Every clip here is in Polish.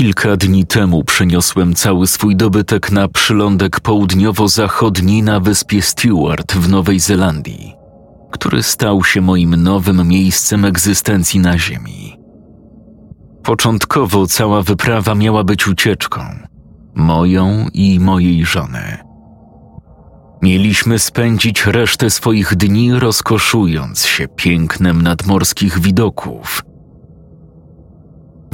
Kilka dni temu przeniosłem cały swój dobytek na przylądek południowo-zachodni na wyspie Stewart w Nowej Zelandii, który stał się moim nowym miejscem egzystencji na Ziemi. Początkowo cała wyprawa miała być ucieczką, moją i mojej żony. Mieliśmy spędzić resztę swoich dni rozkoszując się pięknem nadmorskich widoków –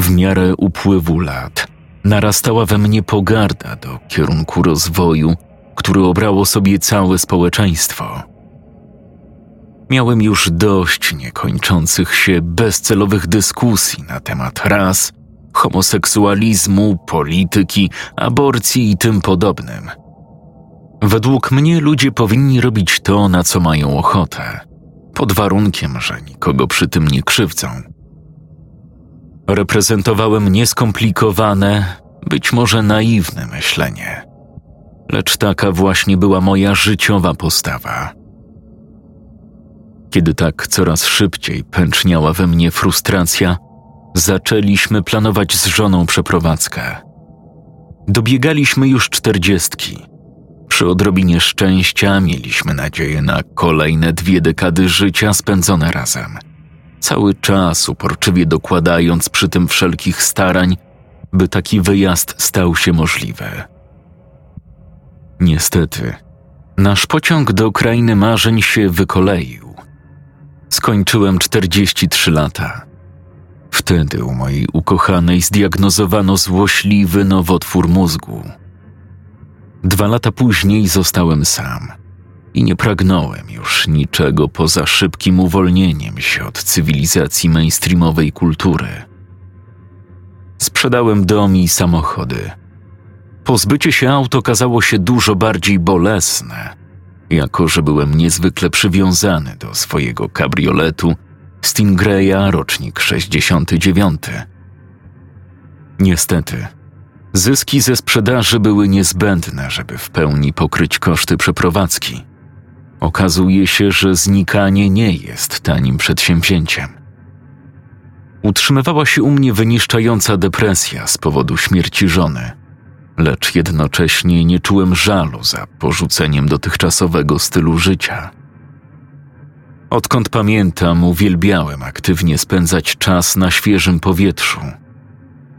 w miarę upływu lat narastała we mnie pogarda do kierunku rozwoju, który obrało sobie całe społeczeństwo. Miałem już dość niekończących się bezcelowych dyskusji na temat ras, homoseksualizmu, polityki, aborcji i tym podobnym. Według mnie ludzie powinni robić to, na co mają ochotę, pod warunkiem, że nikogo przy tym nie krzywdzą. Reprezentowałem nieskomplikowane, być może naiwne myślenie, lecz taka właśnie była moja życiowa postawa. Kiedy tak coraz szybciej pęczniała we mnie frustracja, zaczęliśmy planować z żoną przeprowadzkę. Dobiegaliśmy już czterdziestki. Przy odrobinie szczęścia mieliśmy nadzieję na kolejne dwie dekady życia spędzone razem – cały czas uporczywie dokładając przy tym wszelkich starań, by taki wyjazd stał się możliwy. Niestety, nasz pociąg do krainy marzeń się wykoleił. Skończyłem 43 lata. Wtedy u mojej ukochanej zdiagnozowano złośliwy nowotwór mózgu. Dwa lata później zostałem sam – i nie pragnąłem już niczego poza szybkim uwolnieniem się od cywilizacji mainstreamowej kultury. Sprzedałem dom i samochody. Pozbycie się aut okazało się dużo bardziej bolesne, jako że byłem niezwykle przywiązany do swojego kabrioletu Stingraya rocznik 69. Niestety, zyski ze sprzedaży były niezbędne, żeby w pełni pokryć koszty przeprowadzki. Okazuje się, że znikanie nie jest tanim przedsięwzięciem. Utrzymywała się u mnie wyniszczająca depresja z powodu śmierci żony, lecz jednocześnie nie czułem żalu za porzuceniem dotychczasowego stylu życia. Odkąd pamiętam, uwielbiałem aktywnie spędzać czas na świeżym powietrzu.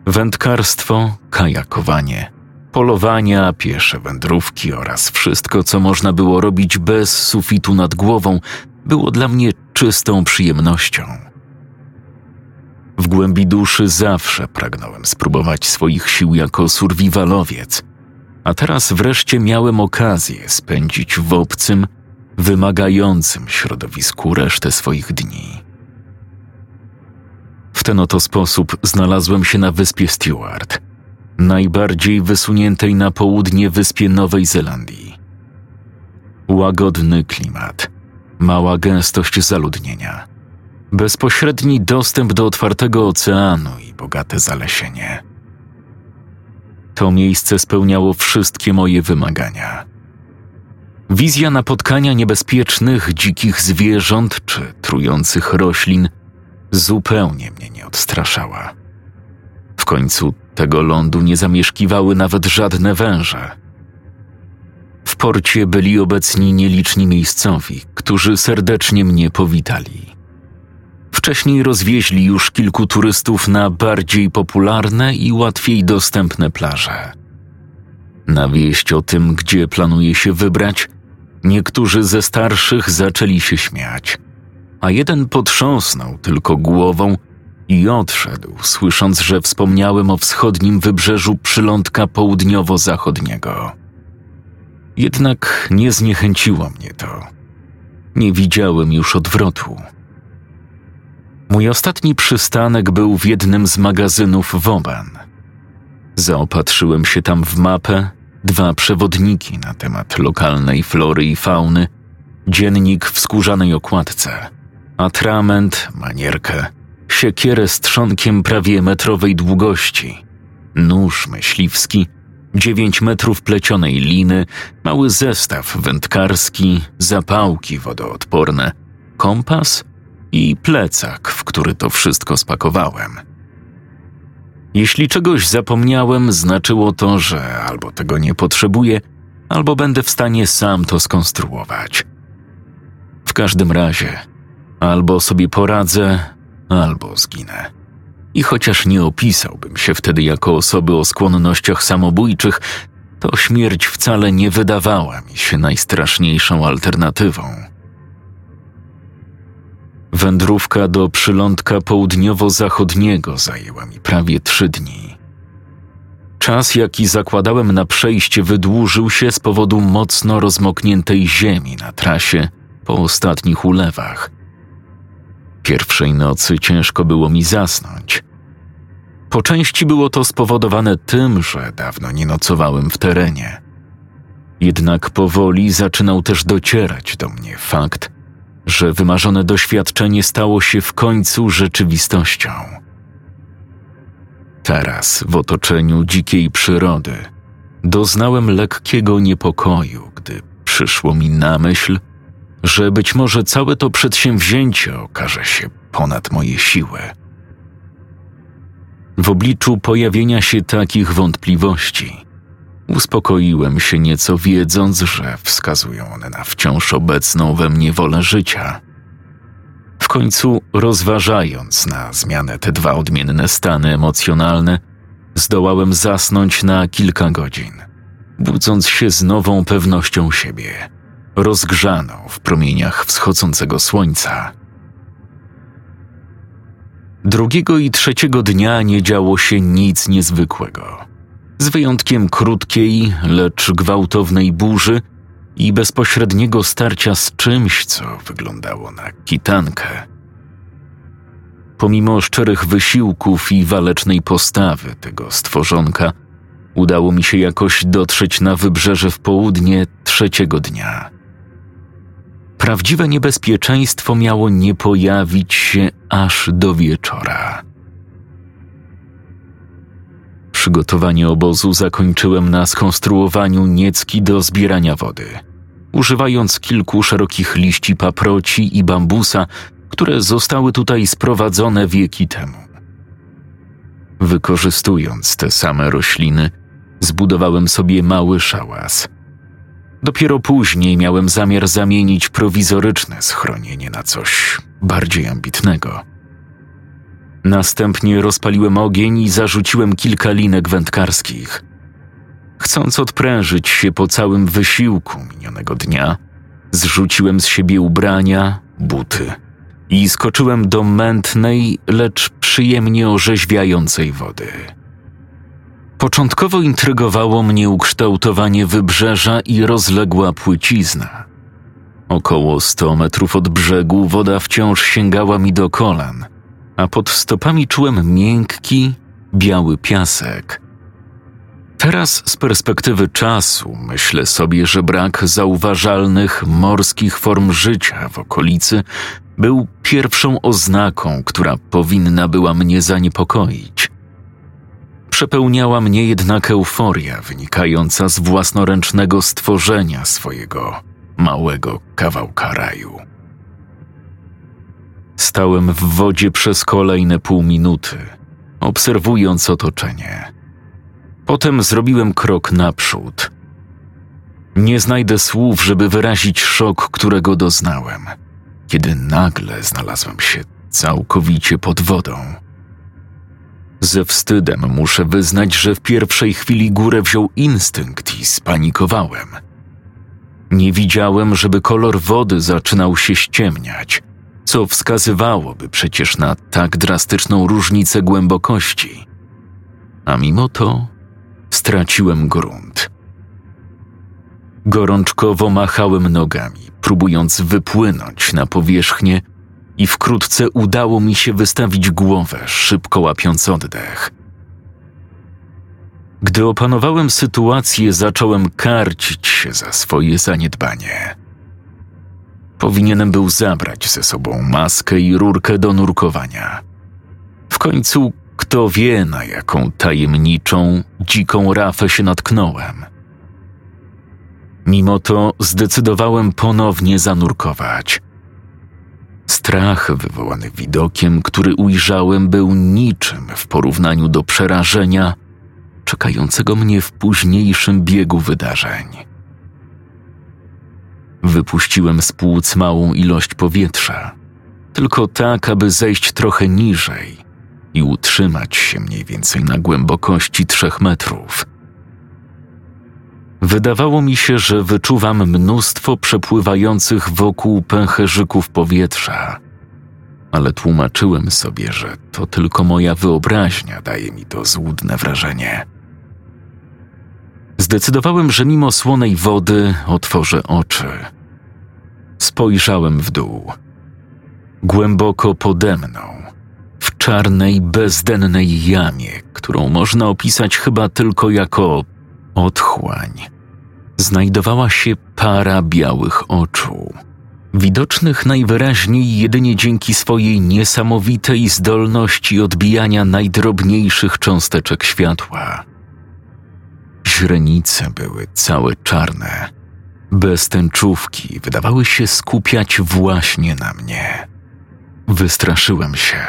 Wędkarstwo, kajakowanie – polowania, piesze wędrówki oraz wszystko, co można było robić bez sufitu nad głową, było dla mnie czystą przyjemnością. W głębi duszy zawsze pragnąłem spróbować swoich sił jako survivalowiec, a teraz wreszcie miałem okazję spędzić w obcym, wymagającym środowisku resztę swoich dni. W ten oto sposób znalazłem się na wyspie Stewart – najbardziej wysuniętej na południe wyspie Nowej Zelandii. Łagodny klimat, mała gęstość zaludnienia, bezpośredni dostęp do otwartego oceanu i bogate zalesienie. To miejsce spełniało wszystkie moje wymagania. Wizja napotkania niebezpiecznych, dzikich zwierząt czy trujących roślin zupełnie mnie nie odstraszała. W końcu tego lądu nie zamieszkiwały nawet żadne węże. W porcie byli obecni nieliczni miejscowi, którzy serdecznie mnie powitali. Wcześniej rozwieźli już kilku turystów na bardziej popularne i łatwiej dostępne plaże. Na wieść o tym, gdzie planuje się wybrać, niektórzy ze starszych zaczęli się śmiać, a jeden potrząsnął tylko głową i odszedł, słysząc, że wspomniałem o wschodnim wybrzeżu przylądka południowo-zachodniego. Jednak nie zniechęciło mnie to. Nie widziałem już odwrotu. Mój ostatni przystanek był w jednym z magazynów Woban. Zaopatrzyłem się tam w mapę dwa przewodniki na temat lokalnej flory i fauny, dziennik w skórzanej okładce, atrament, manierkę, siekierę z trzonkiem prawie metrowej długości, nóż myśliwski, dziewięć metrów plecionej liny, mały zestaw wędkarski, zapałki wodoodporne, kompas i plecak, w który to wszystko spakowałem. Jeśli czegoś zapomniałem, znaczyło to, że albo tego nie potrzebuję, albo będę w stanie sam to skonstruować. W każdym razie, albo sobie poradzę, albo zginę. I chociaż nie opisałbym się wtedy jako osoby o skłonnościach samobójczych, to śmierć wcale nie wydawała mi się najstraszniejszą alternatywą. Wędrówka do przylądka południowo-zachodniego zajęła mi prawie trzy dni. Czas, jaki zakładałem na przejście, wydłużył się z powodu mocno rozmokniętej ziemi na trasie po ostatnich ulewach. Pierwszej nocy ciężko było mi zasnąć. Po części było to spowodowane tym, że dawno nie nocowałem w terenie. Jednak powoli zaczynał też docierać do mnie fakt, że wymarzone doświadczenie stało się w końcu rzeczywistością. Teraz, w otoczeniu dzikiej przyrody, doznałem lekkiego niepokoju, gdy przyszło mi na myśl, że być może całe to przedsięwzięcie okaże się ponad moje siły. W obliczu pojawienia się takich wątpliwości, uspokoiłem się nieco, wiedząc, że wskazują one na wciąż obecną we mnie wolę życia. W końcu, rozważając na zmianę te dwa odmienne stany emocjonalne, zdołałem zasnąć na kilka godzin, budząc się z nową pewnością siebie, rozgrzaną w promieniach wschodzącego słońca. Drugiego i trzeciego dnia nie działo się nic niezwykłego. Z wyjątkiem krótkiej, lecz gwałtownej burzy i bezpośredniego starcia z czymś, co wyglądało na kitankę. Pomimo szczerych wysiłków i walecznej postawy tego stworzonka, udało mi się jakoś dotrzeć na wybrzeże w południe trzeciego dnia. Prawdziwe niebezpieczeństwo miało nie pojawić się aż do wieczora. Przygotowanie obozu zakończyłem na skonstruowaniu niecki do zbierania wody, używając kilku szerokich liści paproci i bambusa, które zostały tutaj sprowadzone wieki temu. Wykorzystując te same rośliny, zbudowałem sobie mały szałas. Dopiero później miałem zamiar zamienić prowizoryczne schronienie na coś bardziej ambitnego. Następnie rozpaliłem ogień i zarzuciłem kilka linek wędkarskich. Chcąc odprężyć się po całym wysiłku minionego dnia, zrzuciłem z siebie ubrania, buty i skoczyłem do mętnej, lecz przyjemnie orzeźwiającej wody. Początkowo intrygowało mnie ukształtowanie wybrzeża i rozległa płycizna. Około sto metrów od brzegu woda wciąż sięgała mi do kolan – a pod stopami czułem miękki, biały piasek. Teraz z perspektywy czasu myślę sobie, że brak zauważalnych morskich form życia w okolicy był pierwszą oznaką, która powinna była mnie zaniepokoić. Przepełniała mnie jednak euforia wynikająca z własnoręcznego stworzenia swojego małego kawałka raju. Stałem w wodzie przez kolejne pół minuty, obserwując otoczenie. Potem zrobiłem krok naprzód. Nie znajdę słów, żeby wyrazić szok, którego doznałem, kiedy nagle znalazłem się całkowicie pod wodą. Ze wstydem muszę wyznać, że w pierwszej chwili górę wziął instynkt i spanikowałem. Nie widziałem, żeby kolor wody zaczynał się ściemniać, co wskazywałoby przecież na tak drastyczną różnicę głębokości. A mimo to straciłem grunt. Gorączkowo machałem nogami, próbując wypłynąć na powierzchnię, i wkrótce udało mi się wystawić głowę, szybko łapiąc oddech. Gdy opanowałem sytuację, zacząłem karcić się za swoje zaniedbanie. Powinienem był zabrać ze sobą maskę i rurkę do nurkowania. W końcu, kto wie, na jaką tajemniczą, dziką rafę się natknąłem. Mimo to zdecydowałem ponownie zanurkować. Strach wywołany widokiem, który ujrzałem, był niczym w porównaniu do przerażenia czekającego mnie w późniejszym biegu wydarzeń. Wypuściłem z płuc małą ilość powietrza, tylko tak, aby zejść trochę niżej i utrzymać się mniej więcej na głębokości trzech metrów. Wydawało mi się, że wyczuwam mnóstwo przepływających wokół pęcherzyków powietrza, ale tłumaczyłem sobie, że to tylko moja wyobraźnia daje mi to złudne wrażenie. Zdecydowałem, że mimo słonej wody otworzę oczy. Spojrzałem w dół. Głęboko pode mną, w czarnej, bezdennej jamie, którą można opisać chyba tylko jako otchłań, znajdowała się para białych oczu, widocznych najwyraźniej jedynie dzięki swojej niesamowitej zdolności odbijania najdrobniejszych cząsteczek światła. Źrenice były całe czarne. Bez tęczówki wydawały się skupiać właśnie na mnie. Wystraszyłem się,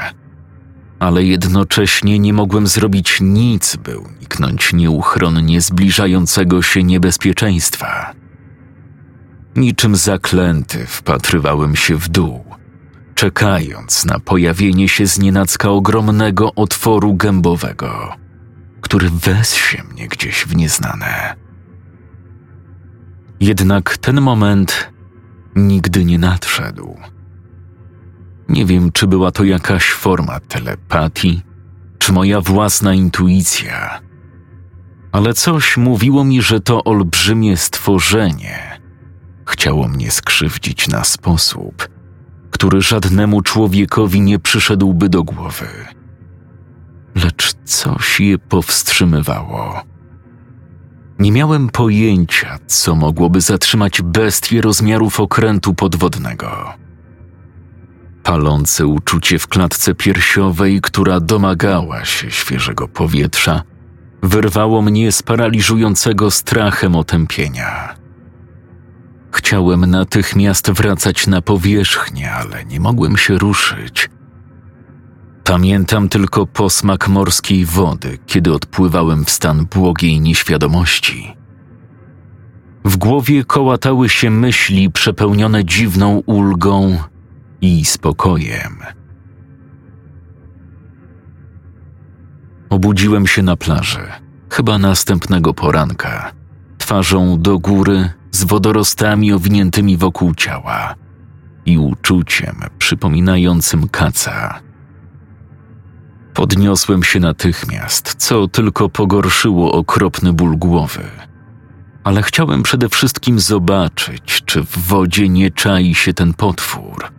ale jednocześnie nie mogłem zrobić nic, by uniknąć nieuchronnie zbliżającego się niebezpieczeństwa. Niczym zaklęty wpatrywałem się w dół, czekając na pojawienie się znienacka ogromnego otworu gębowego który wezsie mnie gdzieś w nieznane. Jednak ten moment nigdy nie nadszedł. Nie wiem, czy była to jakaś forma telepatii, czy moja własna intuicja, ale coś mówiło mi, że to olbrzymie stworzenie chciało mnie skrzywdzić na sposób, który żadnemu człowiekowi nie przyszedłby do głowy lecz coś je powstrzymywało. Nie miałem pojęcia, co mogłoby zatrzymać bestię rozmiarów okrętu podwodnego. Palące uczucie w klatce piersiowej, która domagała się świeżego powietrza, wyrwało mnie z paraliżującego strachem otępienia. Chciałem natychmiast wracać na powierzchnię, ale nie mogłem się ruszyć, Pamiętam tylko posmak morskiej wody, kiedy odpływałem w stan błogiej nieświadomości. W głowie kołatały się myśli przepełnione dziwną ulgą i spokojem. Obudziłem się na plaży, chyba następnego poranka, twarzą do góry, z wodorostami owiniętymi wokół ciała i uczuciem przypominającym kaca. Podniosłem się natychmiast, co tylko pogorszyło okropny ból głowy. Ale chciałem przede wszystkim zobaczyć, czy w wodzie nie czai się ten potwór.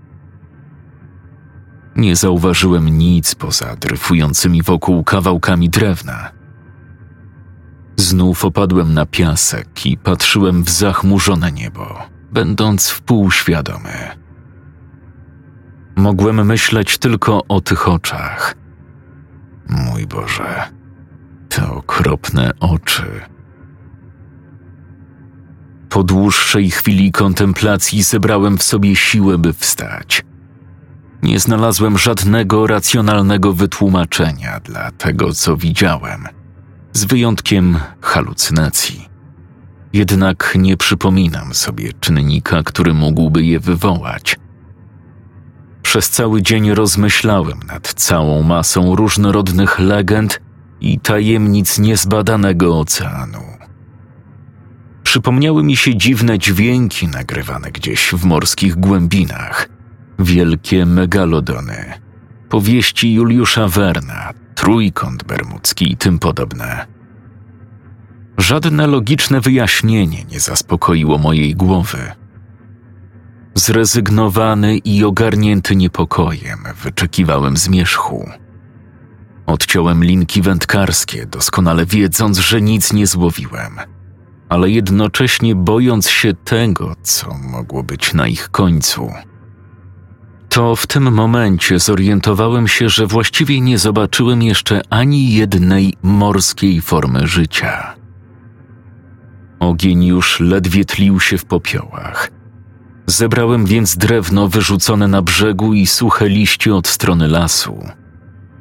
Nie zauważyłem nic poza dryfującymi wokół kawałkami drewna. Znów opadłem na piasek i patrzyłem w zachmurzone niebo, będąc wpółświadomy. Mogłem myśleć tylko o tych oczach, Mój Boże, te okropne oczy. Po dłuższej chwili kontemplacji zebrałem w sobie siłę, by wstać. Nie znalazłem żadnego racjonalnego wytłumaczenia dla tego, co widziałem, z wyjątkiem halucynacji. Jednak nie przypominam sobie czynnika, który mógłby je wywołać – przez cały dzień rozmyślałem nad całą masą różnorodnych legend i tajemnic niezbadanego oceanu. Przypomniały mi się dziwne dźwięki nagrywane gdzieś w morskich głębinach, wielkie megalodony, powieści Juliusza Werna, trójkąt bermudzki i tym podobne. Żadne logiczne wyjaśnienie nie zaspokoiło mojej głowy – Zrezygnowany i ogarnięty niepokojem, wyczekiwałem zmierzchu. Odciąłem linki wędkarskie, doskonale wiedząc, że nic nie złowiłem, ale jednocześnie bojąc się tego, co mogło być na ich końcu. To w tym momencie zorientowałem się, że właściwie nie zobaczyłem jeszcze ani jednej morskiej formy życia. Ogień już ledwie tlił się w popiołach. Zebrałem więc drewno wyrzucone na brzegu i suche liście od strony lasu.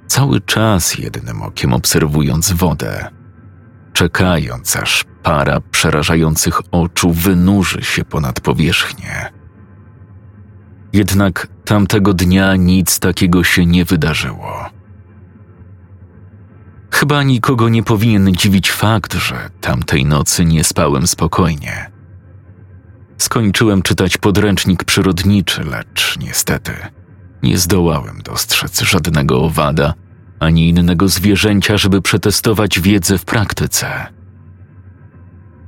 Cały czas jednym okiem obserwując wodę, czekając aż para przerażających oczu wynurzy się ponad powierzchnię. Jednak tamtego dnia nic takiego się nie wydarzyło. Chyba nikogo nie powinien dziwić fakt, że tamtej nocy nie spałem spokojnie. Skończyłem czytać podręcznik przyrodniczy, lecz niestety nie zdołałem dostrzec żadnego owada ani innego zwierzęcia, żeby przetestować wiedzę w praktyce.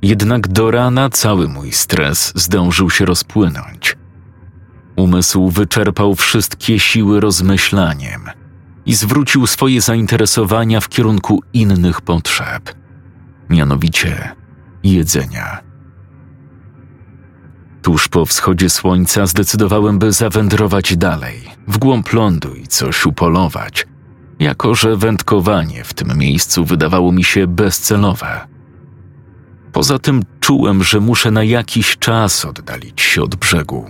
Jednak do rana cały mój stres zdążył się rozpłynąć. Umysł wyczerpał wszystkie siły rozmyślaniem i zwrócił swoje zainteresowania w kierunku innych potrzeb, mianowicie jedzenia. Tuż po wschodzie słońca zdecydowałem, by zawędrować dalej, w głąb lądu i coś upolować, jako że wędkowanie w tym miejscu wydawało mi się bezcelowe. Poza tym czułem, że muszę na jakiś czas oddalić się od brzegu.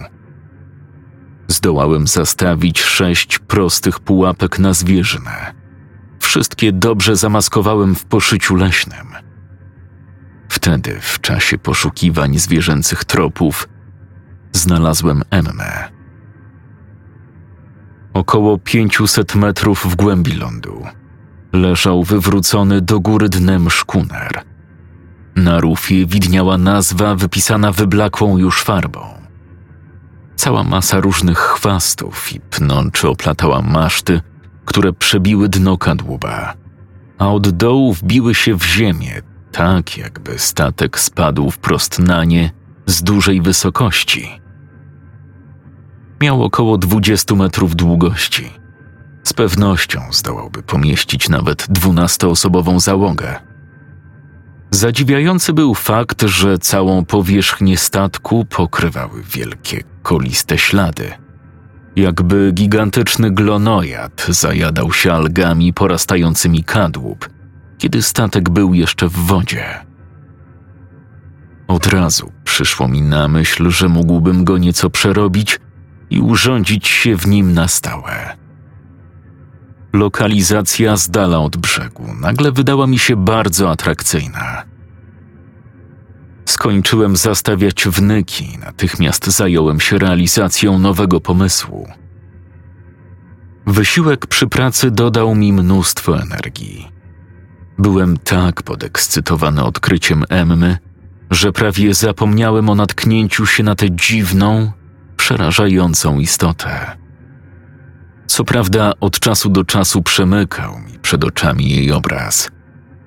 Zdołałem zastawić sześć prostych pułapek na zwierzynę. Wszystkie dobrze zamaskowałem w poszyciu leśnym. Wtedy, w czasie poszukiwań zwierzęcych tropów, znalazłem Emmę. Około 500 metrów w głębi lądu leżał wywrócony do góry dnem szkuner. Na rufie widniała nazwa wypisana wyblakłą już farbą. Cała masa różnych chwastów i pnączy oplatała maszty, które przebiły dno kadłuba, a od dołu wbiły się w ziemię, tak jakby statek spadł wprost na nie z dużej wysokości. Miał około 20 metrów długości. Z pewnością zdołałby pomieścić nawet dwunastoosobową załogę. Zadziwiający był fakt, że całą powierzchnię statku pokrywały wielkie, koliste ślady. Jakby gigantyczny glonojad zajadał się algami porastającymi kadłub, kiedy statek był jeszcze w wodzie. Od razu przyszło mi na myśl, że mógłbym go nieco przerobić i urządzić się w nim na stałe. Lokalizacja z dala od brzegu nagle wydała mi się bardzo atrakcyjna. Skończyłem zastawiać wnyki, natychmiast zająłem się realizacją nowego pomysłu. Wysiłek przy pracy dodał mi mnóstwo energii. Byłem tak podekscytowany odkryciem Emmy, że prawie zapomniałem o natknięciu się na tę dziwną, przerażającą istotę. Co prawda, od czasu do czasu przemykał mi przed oczami jej obraz,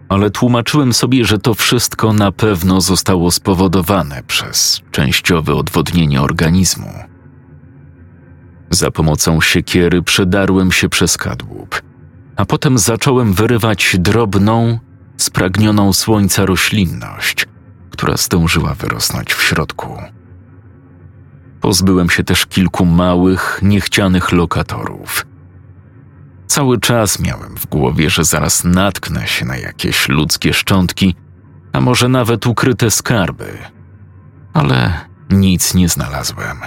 ale tłumaczyłem sobie, że to wszystko na pewno zostało spowodowane przez częściowe odwodnienie organizmu. Za pomocą siekiery przedarłem się przez kadłub, a potem zacząłem wyrywać drobną, spragnioną słońca roślinność, która zdążyła wyrosnąć w środku. Pozbyłem się też kilku małych, niechcianych lokatorów. Cały czas miałem w głowie, że zaraz natknę się na jakieś ludzkie szczątki, a może nawet ukryte skarby. Ale nic nie znalazłem.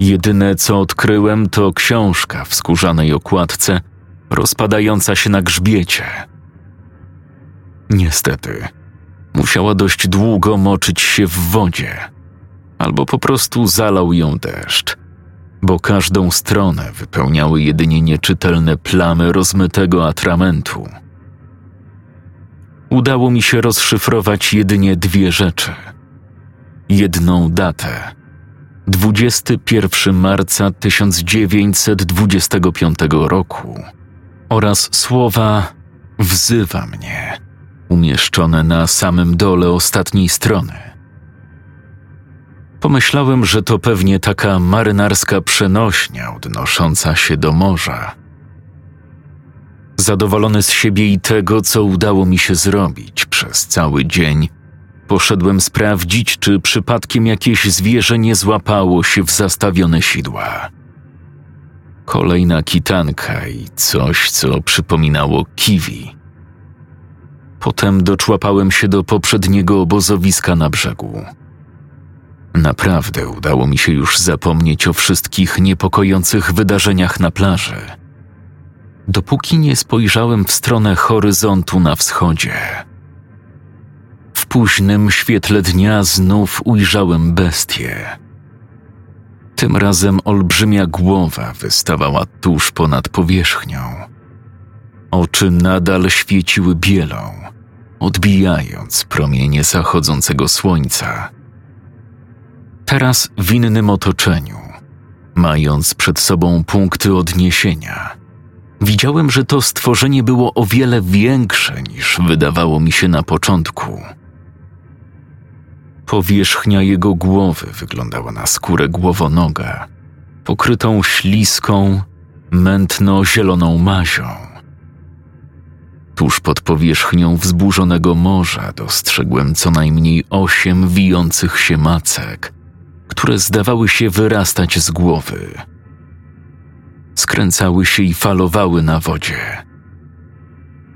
Jedyne co odkryłem to książka w skórzanej okładce, rozpadająca się na grzbiecie. Niestety, musiała dość długo moczyć się w wodzie albo po prostu zalał ją deszcz, bo każdą stronę wypełniały jedynie nieczytelne plamy rozmytego atramentu. Udało mi się rozszyfrować jedynie dwie rzeczy. Jedną datę. 21 marca 1925 roku oraz słowa wzywa mnie, umieszczone na samym dole ostatniej strony. Pomyślałem, że to pewnie taka marynarska przenośnia odnosząca się do morza. Zadowolony z siebie i tego, co udało mi się zrobić przez cały dzień, poszedłem sprawdzić, czy przypadkiem jakieś zwierzę nie złapało się w zastawione sidła. Kolejna kitanka i coś, co przypominało kiwi. Potem doczłapałem się do poprzedniego obozowiska na brzegu. Naprawdę udało mi się już zapomnieć o wszystkich niepokojących wydarzeniach na plaży. Dopóki nie spojrzałem w stronę horyzontu na wschodzie. W późnym świetle dnia znów ujrzałem bestię. Tym razem olbrzymia głowa wystawała tuż ponad powierzchnią. Oczy nadal świeciły bielą, odbijając promienie zachodzącego słońca. Teraz w innym otoczeniu, mając przed sobą punkty odniesienia, widziałem, że to stworzenie było o wiele większe niż wydawało mi się na początku. Powierzchnia jego głowy wyglądała na skórę głowonoga, pokrytą śliską, mętno-zieloną mazią. Tuż pod powierzchnią wzburzonego morza dostrzegłem co najmniej osiem wijących się macek, które zdawały się wyrastać z głowy. Skręcały się i falowały na wodzie.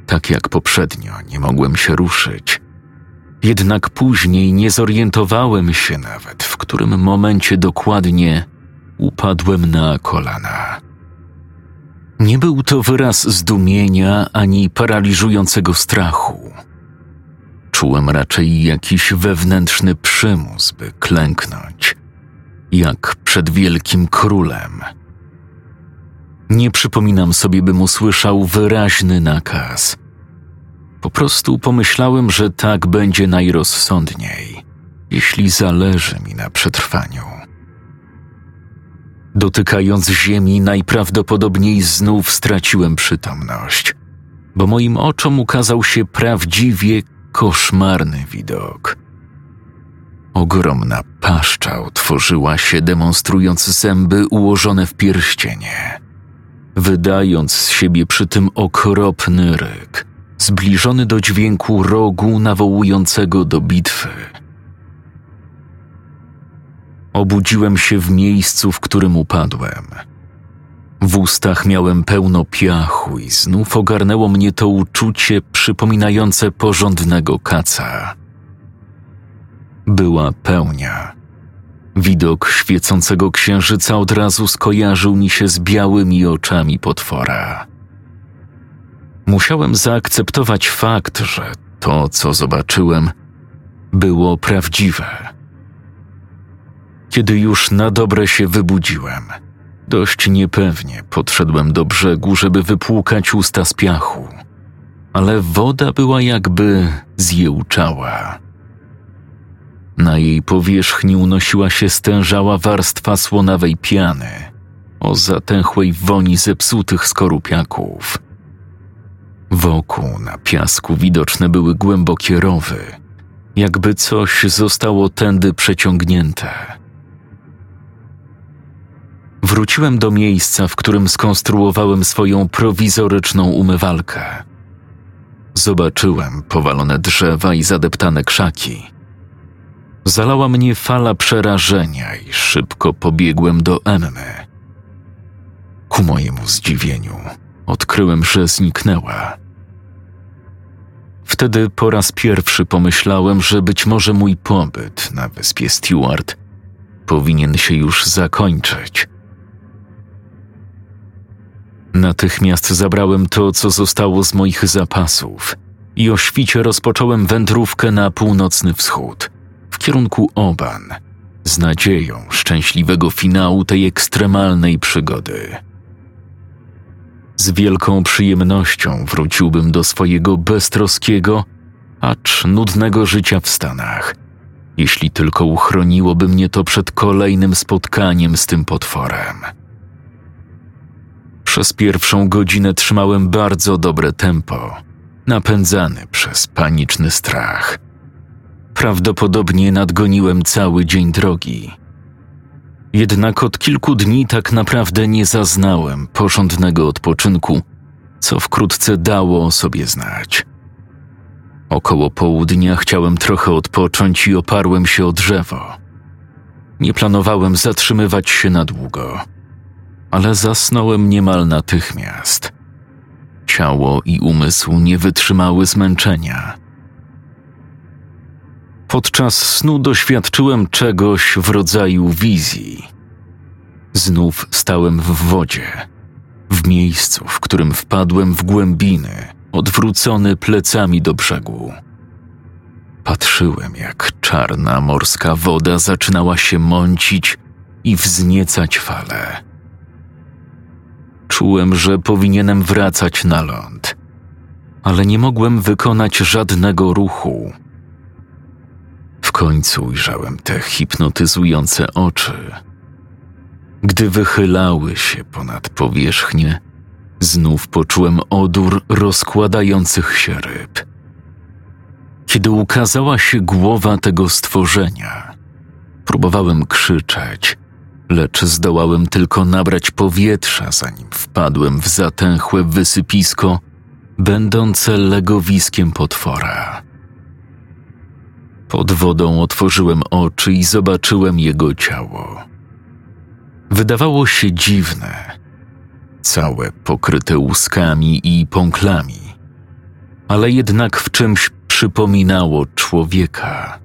Tak jak poprzednio, nie mogłem się ruszyć. Jednak później nie zorientowałem się nawet, w którym momencie dokładnie upadłem na kolana. Nie był to wyraz zdumienia ani paraliżującego strachu. Czułem raczej jakiś wewnętrzny przymus, by klęknąć, jak przed wielkim królem. Nie przypominam sobie, bym usłyszał wyraźny nakaz. Po prostu pomyślałem, że tak będzie najrozsądniej, jeśli zależy mi na przetrwaniu. Dotykając ziemi, najprawdopodobniej znów straciłem przytomność, bo moim oczom ukazał się prawdziwie koszmarny widok. Ogromna paszcza otworzyła się, demonstrując zęby ułożone w pierścienie, wydając z siebie przy tym okropny ryk, zbliżony do dźwięku rogu nawołującego do bitwy. Obudziłem się w miejscu, w którym upadłem. W ustach miałem pełno piachu i znów ogarnęło mnie to uczucie przypominające porządnego kaca. Była pełnia. Widok świecącego księżyca od razu skojarzył mi się z białymi oczami potwora. Musiałem zaakceptować fakt, że to, co zobaczyłem, było prawdziwe. Kiedy już na dobre się wybudziłem, dość niepewnie podszedłem do brzegu, żeby wypłukać usta z piachu, ale woda była jakby zjełczała. Na jej powierzchni unosiła się stężała warstwa słonawej piany o zatęchłej woni zepsutych skorupiaków. Wokół na piasku widoczne były głębokie rowy, jakby coś zostało tędy przeciągnięte. Wróciłem do miejsca, w którym skonstruowałem swoją prowizoryczną umywalkę. Zobaczyłem powalone drzewa i zadeptane krzaki. Zalała mnie fala przerażenia i szybko pobiegłem do Emmy. Ku mojemu zdziwieniu odkryłem, że zniknęła. Wtedy po raz pierwszy pomyślałem, że być może mój pobyt na wyspie Stewart powinien się już zakończyć. Natychmiast zabrałem to, co zostało z moich zapasów i o świcie rozpocząłem wędrówkę na północny wschód, w kierunku Oban, z nadzieją szczęśliwego finału tej ekstremalnej przygody. Z wielką przyjemnością wróciłbym do swojego beztroskiego, acz nudnego życia w Stanach, jeśli tylko uchroniłoby mnie to przed kolejnym spotkaniem z tym potworem. Przez pierwszą godzinę trzymałem bardzo dobre tempo, napędzany przez paniczny strach. Prawdopodobnie nadgoniłem cały dzień drogi. Jednak od kilku dni tak naprawdę nie zaznałem porządnego odpoczynku, co wkrótce dało o sobie znać. Około południa chciałem trochę odpocząć i oparłem się o drzewo. Nie planowałem zatrzymywać się na długo, ale zasnąłem niemal natychmiast. Ciało i umysł nie wytrzymały zmęczenia. Podczas snu doświadczyłem czegoś w rodzaju wizji. Znów stałem w wodzie, w miejscu, w którym wpadłem w głębiny, odwrócony plecami do brzegu. Patrzyłem, jak czarna morska woda zaczynała się mącić i wzniecać fale. Czułem, że powinienem wracać na ląd, ale nie mogłem wykonać żadnego ruchu. W końcu ujrzałem te hipnotyzujące oczy. Gdy wychylały się ponad powierzchnię, znów poczułem odór rozkładających się ryb. Kiedy ukazała się głowa tego stworzenia, próbowałem krzyczeć, lecz zdołałem tylko nabrać powietrza, zanim wpadłem w zatęchłe wysypisko, będące legowiskiem potwora. Pod wodą otworzyłem oczy i zobaczyłem jego ciało. Wydawało się dziwne, całe pokryte łuskami i pąklami, ale jednak w czymś przypominało człowieka.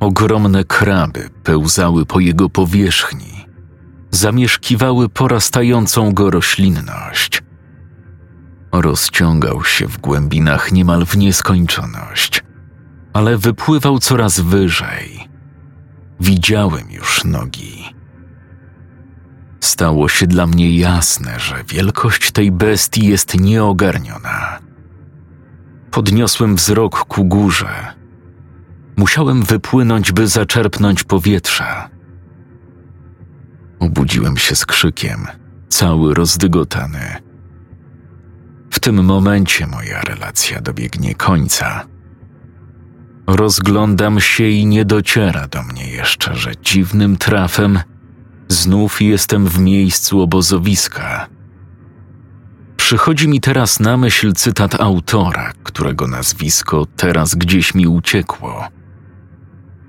Ogromne kraby pełzały po jego powierzchni, zamieszkiwały porastającą go roślinność. Rozciągał się w głębinach niemal w nieskończoność, ale wypływał coraz wyżej. Widziałem już nogi. Stało się dla mnie jasne, że wielkość tej bestii jest nieogarniona. Podniosłem wzrok ku górze. Musiałem wypłynąć, by zaczerpnąć powietrza. Obudziłem się z krzykiem, cały rozdygotany. W tym momencie moja relacja dobiegnie końca. Rozglądam się i nie dociera do mnie jeszcze, że dziwnym trafem znów jestem w miejscu obozowiska. Przychodzi mi teraz na myśl cytat autora, którego nazwisko teraz gdzieś mi uciekło.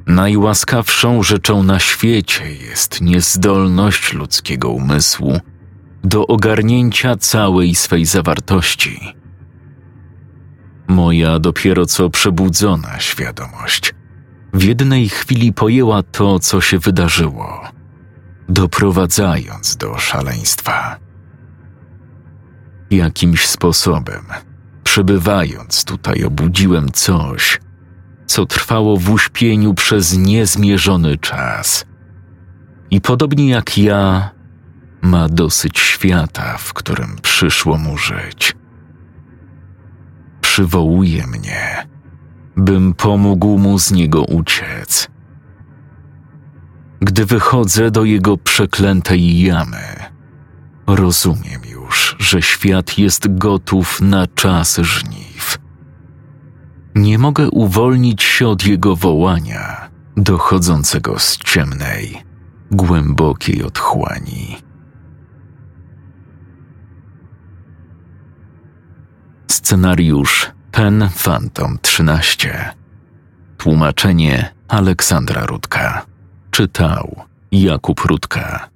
Najłaskawszą rzeczą na świecie jest niezdolność ludzkiego umysłu do ogarnięcia całej swej zawartości. Moja dopiero co przebudzona świadomość w jednej chwili pojęła to, co się wydarzyło, doprowadzając do szaleństwa. Jakimś sposobem, przebywając tutaj, obudziłem coś, co trwało w uśpieniu przez niezmierzony czas. I podobnie jak ja, ma dosyć świata, w którym przyszło mu żyć. Przywołuje mnie, bym pomógł mu z niego uciec. Gdy wychodzę do jego przeklętej jamy, rozumiem już, że świat jest gotów na czas żniw. Nie mogę uwolnić się od jego wołania, dochodzącego z ciemnej, głębokiej otchłani. Scenariusz Pen Phantom 13 Tłumaczenie Aleksandra Rudka Czytał Jakub Rudka